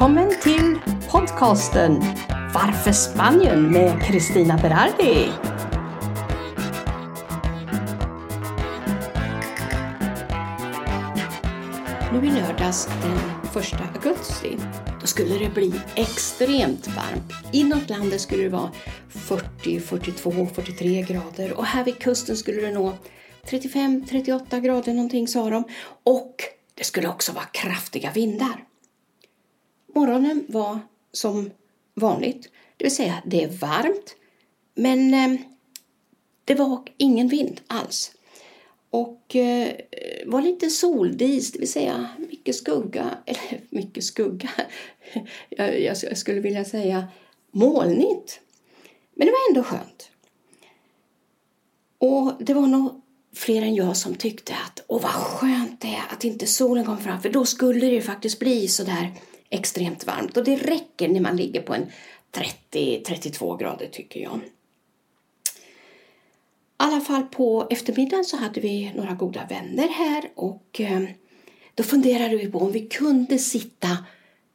Välkommen till podcasten Varför Spanien med Kristina Berardi. Nu i lördags den 1 augusti, då skulle det bli extremt varmt. Inåt landet skulle det vara 40, 42, 43 grader och här vid kusten skulle det nå 35, 38 grader någonting sa de. Och det skulle också vara kraftiga vindar. Morgonen var som vanligt, det vill säga det är varmt men eh, det var ingen vind alls. Och eh, var lite soldis, det vill säga mycket skugga, eller mycket skugga, jag, jag skulle vilja säga molnigt. Men det var ändå skönt. Och det var nog fler än jag som tyckte att åh vad skönt det är att inte solen kom fram för då skulle det ju faktiskt bli så där extremt varmt och det räcker när man ligger på en 30-32 grader tycker jag. I alla fall på eftermiddagen så hade vi några goda vänner här och eh, då funderade vi på om vi kunde sitta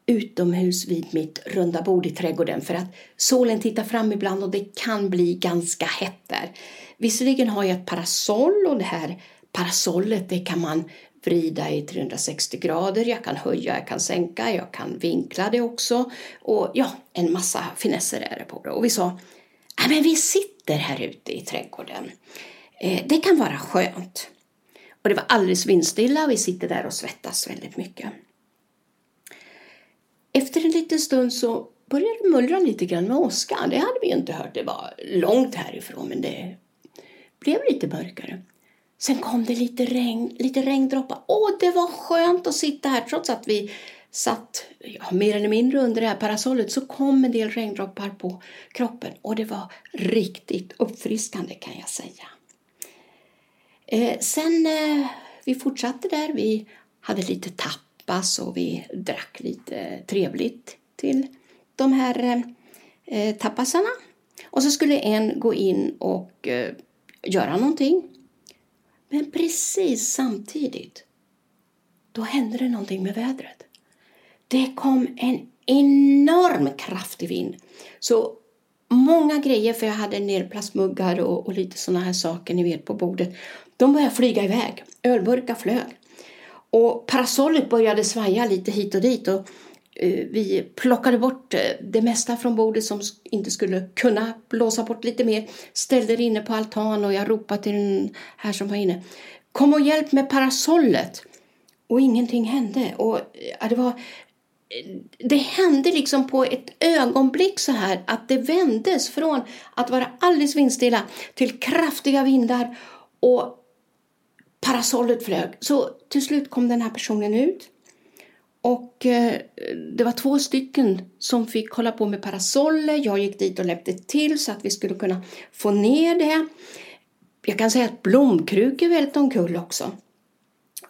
utomhus vid mitt runda bord i trädgården för att solen tittar fram ibland och det kan bli ganska hett där. Visserligen har jag ett parasoll och det här parasollet det kan man vrida i 360 grader, jag kan höja, jag kan sänka, jag kan vinkla det också och ja, en massa finesser är det på det. Och vi sa, ja men vi sitter här ute i trädgården. Eh, det kan vara skönt. Och det var alldeles vindstilla och vi sitter där och svettas väldigt mycket. Efter en liten stund så började det mullra lite grann med åskan. Det hade vi inte hört. Det var långt härifrån men det blev lite mörkare. Sen kom det lite regn, lite regndroppar. Åh, det var skönt att sitta här trots att vi satt ja, mer eller mindre under det här parasollet så kom en del regndroppar på kroppen och det var riktigt uppfriskande kan jag säga. Eh, sen eh, vi fortsatte där, vi hade lite tapas och vi drack lite trevligt till de här eh, tapasarna. Och så skulle en gå in och eh, göra någonting. Men precis samtidigt, då hände det någonting med vädret. Det kom en enorm kraftig vind. Så många grejer, för jag hade nerplastmuggar och, och lite sådana här saker ni vet på bordet. De började flyga iväg. Ölburkar flög. Och parasollet började svaja lite hit och dit. Och Eh, vi plockade bort eh, det mesta från bordet som inte skulle kunna blåsa bort lite mer. Ställde det inne på altan och jag ropade till den här som var inne. Kom och hjälp med parasollet! Och ingenting hände. Och eh, ja, det, var, det hände liksom på ett ögonblick så här att det vändes från att vara alldeles vindstilla till kraftiga vindar och parasollet flög. Så till slut kom den här personen ut och eh, det var två stycken som fick hålla på med parasoller. Jag gick dit och läppte till så att vi skulle kunna få ner det. Jag kan säga att blomkrukor välte omkull också.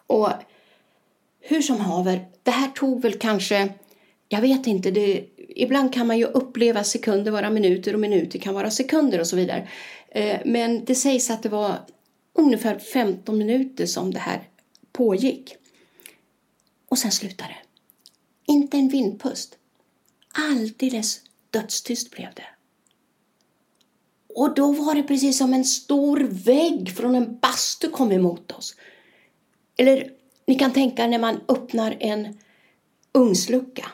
Och hur som haver, det här tog väl kanske, jag vet inte, det, ibland kan man ju uppleva sekunder vara minuter och minuter kan vara sekunder och så vidare. Eh, men det sägs att det var ungefär 15 minuter som det här pågick. Och sen slutade det. Inte en vindpust. Alldeles dödstyst blev det. Och då var det precis som en stor vägg från en bastu kom emot oss. Eller ni kan tänka när man öppnar en ugnslucka.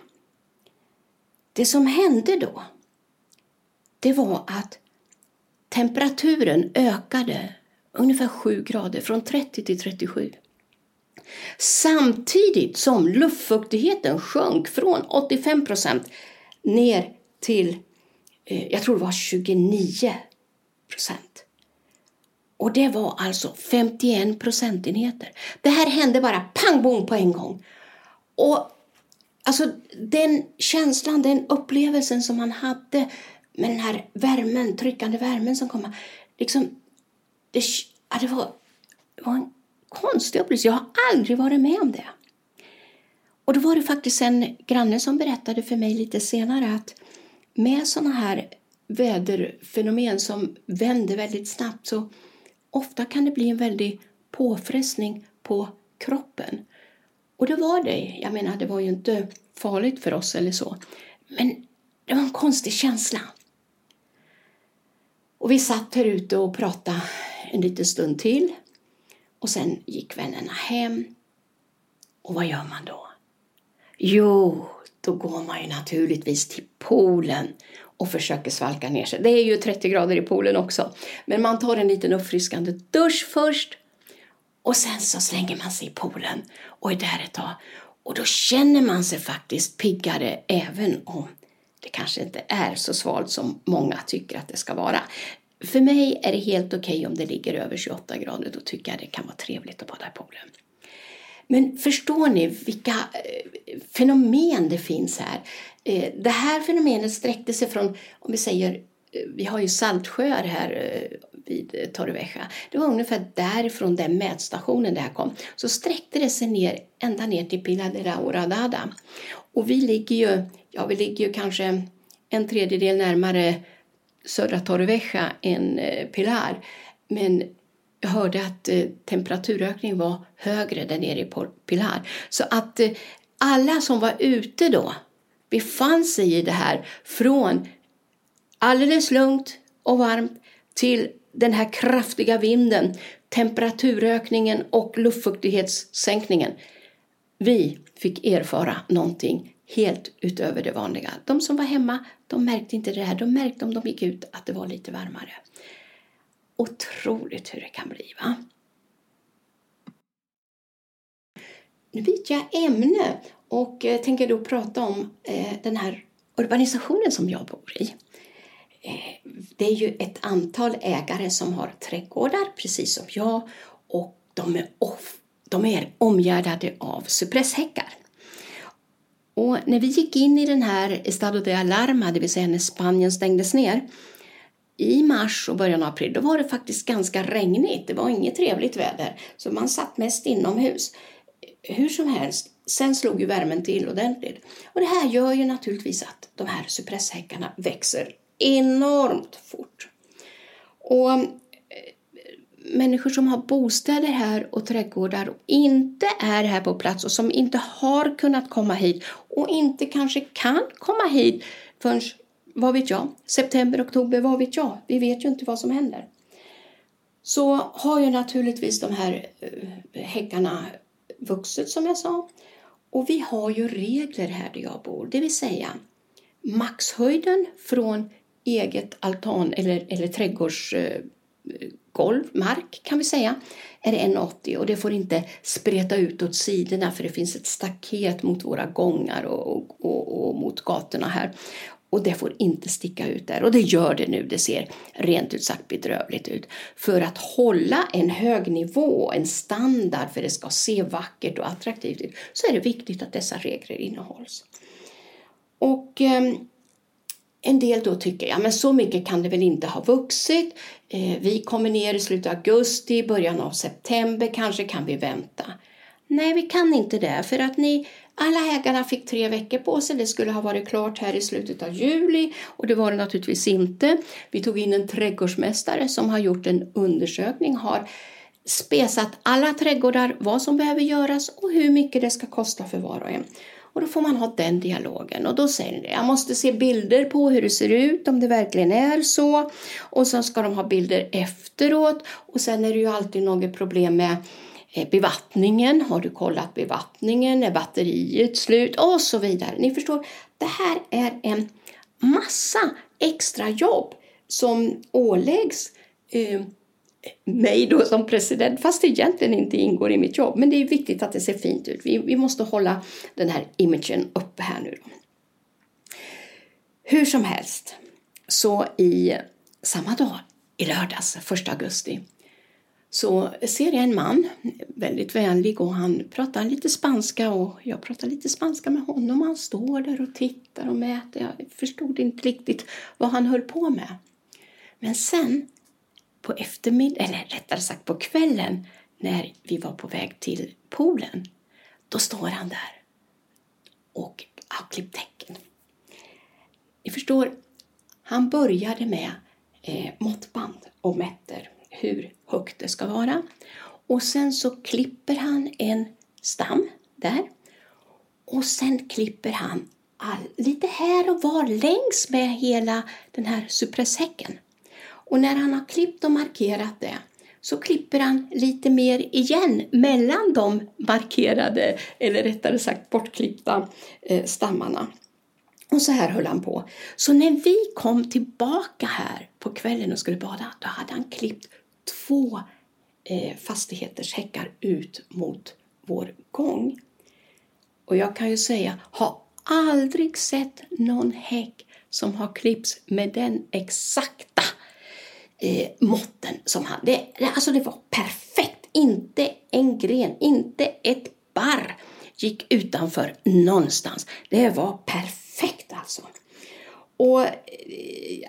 Det som hände då, det var att temperaturen ökade ungefär 7 grader, från 30 till 37. Samtidigt som luftfuktigheten sjönk från 85 procent ner till, eh, jag tror det var 29 procent. Och det var alltså 51 procentenheter. Det här hände bara pang bom på en gång. Och alltså den känslan, den upplevelsen som man hade med den här värmen, tryckande värmen som kom. Liksom, det, ja, det, var, det var en konstig upplevelse. Jag har aldrig varit med om det. Och då var det faktiskt en granne som berättade för mig lite senare att med sådana här väderfenomen som vänder väldigt snabbt så ofta kan det bli en väldig påfrestning på kroppen. Och det var det. Jag menar, det var ju inte farligt för oss eller så. Men det var en konstig känsla. Och vi satt här ute och pratade en liten stund till. Och sen gick vännerna hem. Och vad gör man då? Jo, då går man ju naturligtvis till poolen och försöker svalka ner sig. Det är ju 30 grader i poolen också. Men man tar en liten uppfriskande dusch först och sen så slänger man sig i poolen och är där ett tag. Och då känner man sig faktiskt piggare även om det kanske inte är så svalt som många tycker att det ska vara. För mig är det helt okej okay om det ligger över 28 grader. Då tycker jag det kan vara trevligt att bada i poolen. Men förstår ni vilka eh, fenomen det finns här? Eh, det här fenomenet sträckte sig från, om vi säger, eh, vi har ju saltsjöar här vid Torrevieja. Det var ungefär därifrån den mätstationen det här kom. Så sträckte det sig ner ända ner till Pila de la Horadada. Och vi ligger ju, ja vi ligger ju kanske en tredjedel närmare södra Torrevieja än eh, Pilar. Men jag hörde att eh, temperaturökningen var högre där nere i Pilar. Så att eh, alla som var ute då befann sig i det här från alldeles lugnt och varmt till den här kraftiga vinden, temperaturökningen och luftfuktighetssänkningen. Vi fick erfara någonting helt utöver det vanliga. De som var hemma, de märkte inte det här. De märkte om de gick ut att det var lite varmare. Otroligt hur det kan bli, va? Nu byter jag ämne och eh, tänker då prata om eh, den här urbanisationen som jag bor i. Eh, det är ju ett antal ägare som har trädgårdar, precis som jag, och de är, off, de är omgärdade av cypresshäckar. Och när vi gick in i den här Estado de Alarma, det vill säga när Spanien stängdes ner, i mars och början av april, då var det faktiskt ganska regnigt. Det var inget trevligt väder, så man satt mest inomhus. Hur som helst, sen slog ju värmen till ordentligt. Och det här gör ju naturligtvis att de här cypresshäckarna växer enormt fort. Och människor som har bostäder här och trädgårdar och inte är här på plats och som inte har kunnat komma hit och inte kanske kan komma hit förrän vad vet jag, september, oktober, vad vet jag? Vi vet ju inte vad som händer. Så har ju naturligtvis de här eh, häckarna vuxit som jag sa. Och vi har ju regler här där jag bor, det vill säga maxhöjden från eget altan eller, eller eh, golv, mark kan vi säga, är 1,80 och det får inte spreta ut åt sidorna för det finns ett staket mot våra gångar och, och, och mot gatorna här. Och det får inte sticka ut där. Och det gör det nu. Det ser rent ut sagt bedrövligt ut. För att hålla en hög nivå, en standard för att det ska se vackert och attraktivt ut så är det viktigt att dessa regler innehålls. Och eh, en del då tycker, ja men så mycket kan det väl inte ha vuxit. Eh, vi kommer ner i slutet av augusti, början av september, kanske kan vi vänta. Nej, vi kan inte det för att ni alla ägarna fick tre veckor på sig. Det skulle ha varit klart här i slutet av juli och det var det naturligtvis inte. Vi tog in en trädgårdsmästare som har gjort en undersökning, har spesat alla trädgårdar, vad som behöver göras och hur mycket det ska kosta för var och en. Och då får man ha den dialogen. Och då säger det, jag måste se bilder på hur det ser ut, om det verkligen är så. Och sen ska de ha bilder efteråt. Och sen är det ju alltid något problem med eh, bevattningen, har du kollat bevattningen, är batteriet slut? Och så vidare. Ni förstår, det här är en massa extra jobb som åläggs eh, mig då som president, fast det egentligen inte ingår i mitt jobb. Men det är viktigt att det ser fint ut. Vi, vi måste hålla den här imagen uppe här nu. Då. Hur som helst, så i samma dag, i lördags, 1 augusti, så ser jag en man, väldigt vänlig och han pratar lite spanska och jag pratar lite spanska med honom. Han står där och tittar och mäter. Jag förstod inte riktigt vad han höll på med. Men sen på eftermiddagen, eller rättare sagt på kvällen när vi var på väg till poolen, då står han där och har klippt tecken. Ni förstår, han började med eh, måttband och mäter hur högt det ska vara. Och sen så klipper han en stam där Och sen klipper han all, lite här och var längs med hela den här cypresshäcken. Och när han har klippt och markerat det så klipper han lite mer igen mellan de markerade, eller rättare sagt bortklippta eh, stammarna. Och så här höll han på. Så när vi kom tillbaka här på kvällen och skulle bada, då hade han klippt två eh, fastigheters häckar ut mot vår gång. Och jag kan ju säga, har aldrig sett någon häck som har klippts med den exakta eh, måtten som han. Det, alltså det var perfekt. Inte en gren, inte ett barr gick utanför någonstans. Det var perfekt alltså. Och eh,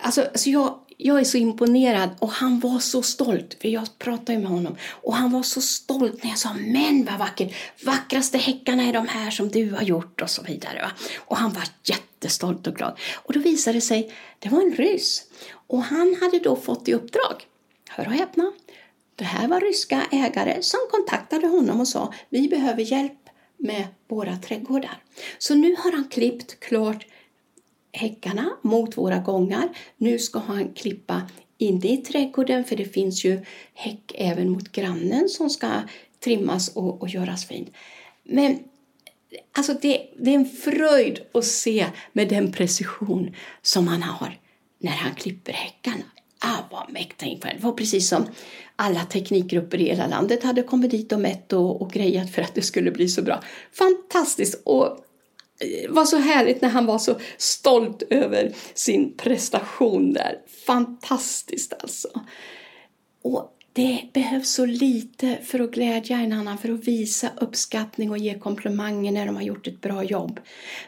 alltså, alltså jag, jag är så imponerad och han var så stolt, för jag pratade med honom. Och han var så stolt när jag sa, men vad vackert, vackraste häckarna är de här som du har gjort och så vidare. Va? Och han var jättestolt och glad. Och då visade det sig, det var en ryss. Och han hade då fått i uppdrag, hör och häpna, det här var ryska ägare som kontaktade honom och sa, vi behöver hjälp med våra trädgårdar. Så nu har han klippt klart häckarna mot våra gångar. Nu ska han klippa inne i trädgården för det finns ju häck även mot grannen som ska trimmas och, och göras fin. Men alltså det, det är en fröjd att se med den precision som han har när han klipper häckarna. Ah, vad mäktigt Det var precis som alla teknikgrupper i hela landet hade kommit dit och mätt och, och grejat för att det skulle bli så bra. Fantastiskt! Och det var så härligt när han var så stolt över sin prestation där. Fantastiskt alltså. Och det behövs så lite för att glädja en annan, för att visa uppskattning och ge komplimanger när de har gjort ett bra jobb.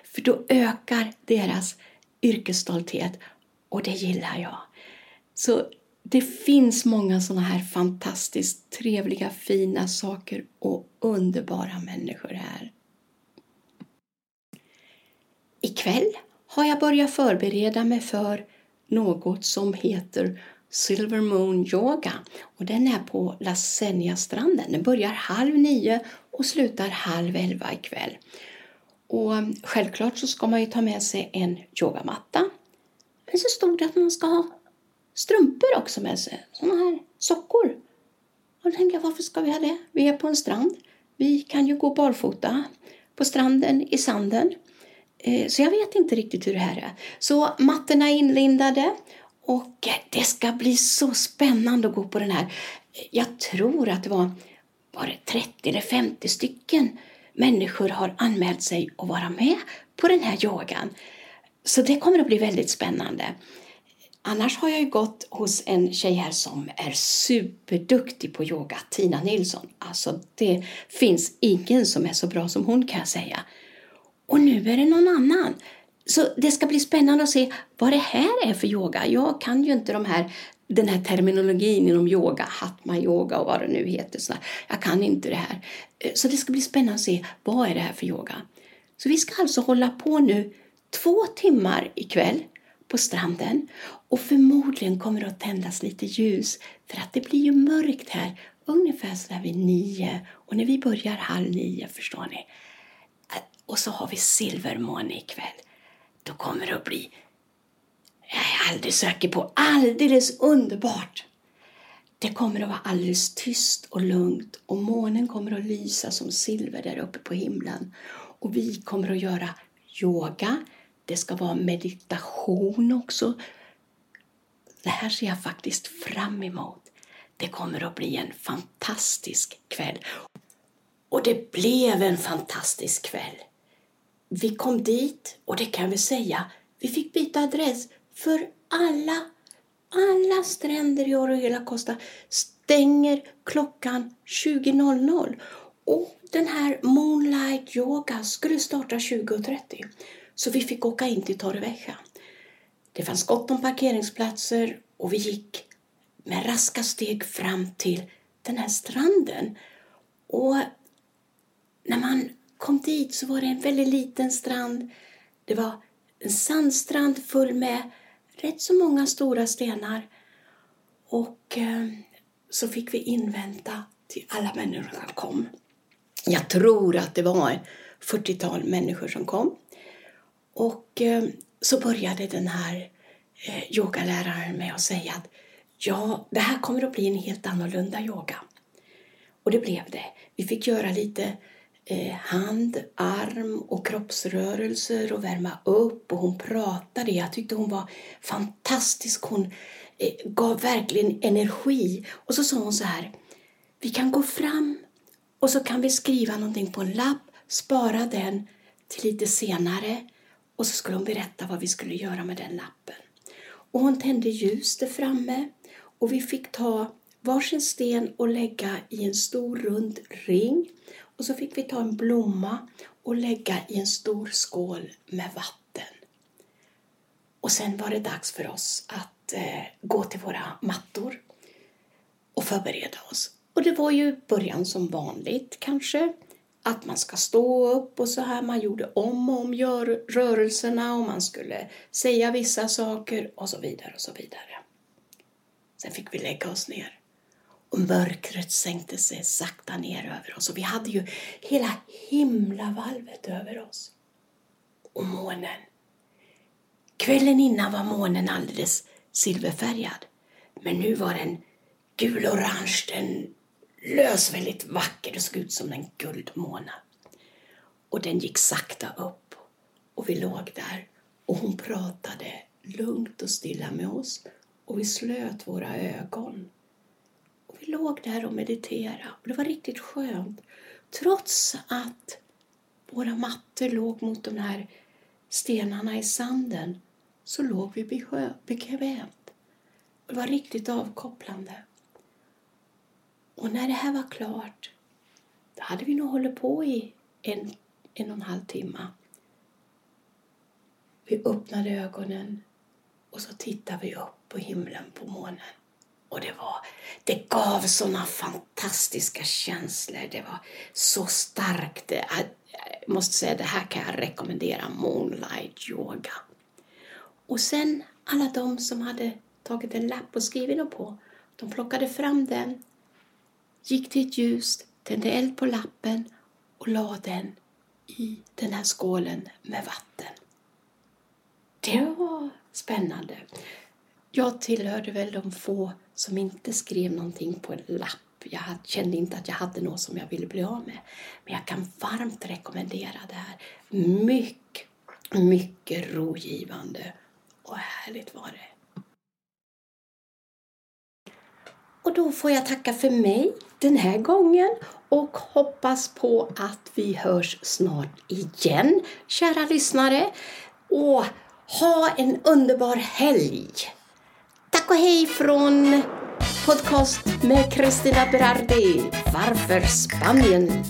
För då ökar deras yrkesstolthet och det gillar jag. Så det finns många sådana här fantastiskt trevliga, fina saker och underbara människor här. Ikväll har jag börjat förbereda mig för något som heter Silver Moon Yoga och den är på La stranden Den börjar halv nio och slutar halv elva ikväll. Och självklart så ska man ju ta med sig en yogamatta. Men så stod det att man ska ha strumpor också med sig, sådana här sockor. Och då tänkte jag, varför ska vi ha det? Vi är på en strand. Vi kan ju gå barfota på stranden i sanden. Eh, så jag vet inte riktigt hur det här är. Så mattorna är inlindade och det ska bli så spännande att gå på den här. Jag tror att det var, var det 30 eller 50 stycken människor har anmält sig att vara med på den här yogan. Så det kommer att bli väldigt spännande. Annars har jag ju gått hos en tjej här som är superduktig på yoga, Tina Nilsson. Alltså det finns ingen som är så bra som hon kan jag säga. Och nu är det någon annan. Så det ska bli spännande att se vad det här är för yoga. Jag kan ju inte de här, den här terminologin inom yoga, hatma yoga och vad det nu heter. Så jag kan inte det här. Eh, så det ska bli spännande att se vad är det här för yoga. Så vi ska alltså hålla på nu två timmar ikväll på stranden och förmodligen kommer det att tändas lite ljus för att det blir ju mörkt här ungefär sådär vid nio och när vi börjar halv nio förstår ni eh, och så har vi silvermåne ikväll. Då kommer det att bli, jag är alldeles säker på, alldeles underbart. Det kommer att vara alldeles tyst och lugnt och månen kommer att lysa som silver där uppe på himlen. Och vi kommer att göra yoga. Det ska vara meditation också. Det här ser jag faktiskt fram emot. Det kommer att bli en fantastisk kväll. Och det blev en fantastisk kväll. Vi kom dit och det kan vi säga, vi fick byta adress för alla, alla stränder i Orohela Costa stänger klockan 20.00 och den här Moonlight Yoga skulle starta 20.30 så vi fick åka in till Torrevieja. Det fanns gott om parkeringsplatser och vi gick med raska steg fram till den här stranden. Och när man kom dit så var det en väldigt liten strand. Det var en sandstrand full med rätt så många stora stenar. Och eh, så fick vi invänta till alla människor kom. Jag tror att det var 40-tal människor som kom. Och eh, så började den här eh, yogaläraren med att säga att ja, det här kommer att bli en helt annorlunda yoga. Och det blev det. Vi fick göra lite Eh, hand, arm och kroppsrörelser och värma upp och hon pratade. Jag tyckte hon var fantastisk. Hon eh, gav verkligen energi. Och så sa hon så här, vi kan gå fram och så kan vi skriva någonting på en lapp, spara den till lite senare och så skulle hon berätta vad vi skulle göra med den lappen. Och hon tände ljus där framme och vi fick ta varsin sten och lägga i en stor rund ring. Och så fick vi ta en blomma och lägga i en stor skål med vatten. Och sen var det dags för oss att eh, gå till våra mattor och förbereda oss. Och det var ju början som vanligt kanske. Att man ska stå upp och så här. Man gjorde om och om gör rörelserna och man skulle säga vissa saker och så vidare och så vidare. Sen fick vi lägga oss ner och mörkret sänkte sig sakta ner över oss och vi hade ju hela himlavalvet över oss. Och månen. Kvällen innan var månen alldeles silverfärgad men nu var den gul-orange, den lös väldigt vacker. Det såg ut som en guldmåne. Och den gick sakta upp och vi låg där och hon pratade lugnt och stilla med oss och vi slöt våra ögon. Vi låg där och mediterade och det var riktigt skönt. Trots att våra mattor låg mot de här stenarna i sanden så låg vi bekvämt. Det var riktigt avkopplande. Och när det här var klart, då hade vi nog hållit på i en, en och en halv timme. Vi öppnade ögonen och så tittade vi upp på himlen, på månen. Och det, var, det gav såna fantastiska känslor. Det var så starkt. Jag måste säga, det här kan jag rekommendera, Moonlight Yoga. Och sen alla de som hade tagit en lapp och skrivit något på, de plockade fram den gick till ett ljus, tände eld på lappen och la den i den här skålen med vatten. Det var spännande. Jag tillhörde väl de få som inte skrev någonting på en lapp. Jag kände inte att jag hade något som jag ville bli av med. Men jag kan varmt rekommendera det här. Mycket, mycket rogivande och härligt var det. Och då får jag tacka för mig den här gången och hoppas på att vi hörs snart igen, kära lyssnare. Och ha en underbar helg! Tack och hej från podcast med Kristina Berardi. Varför Spanien?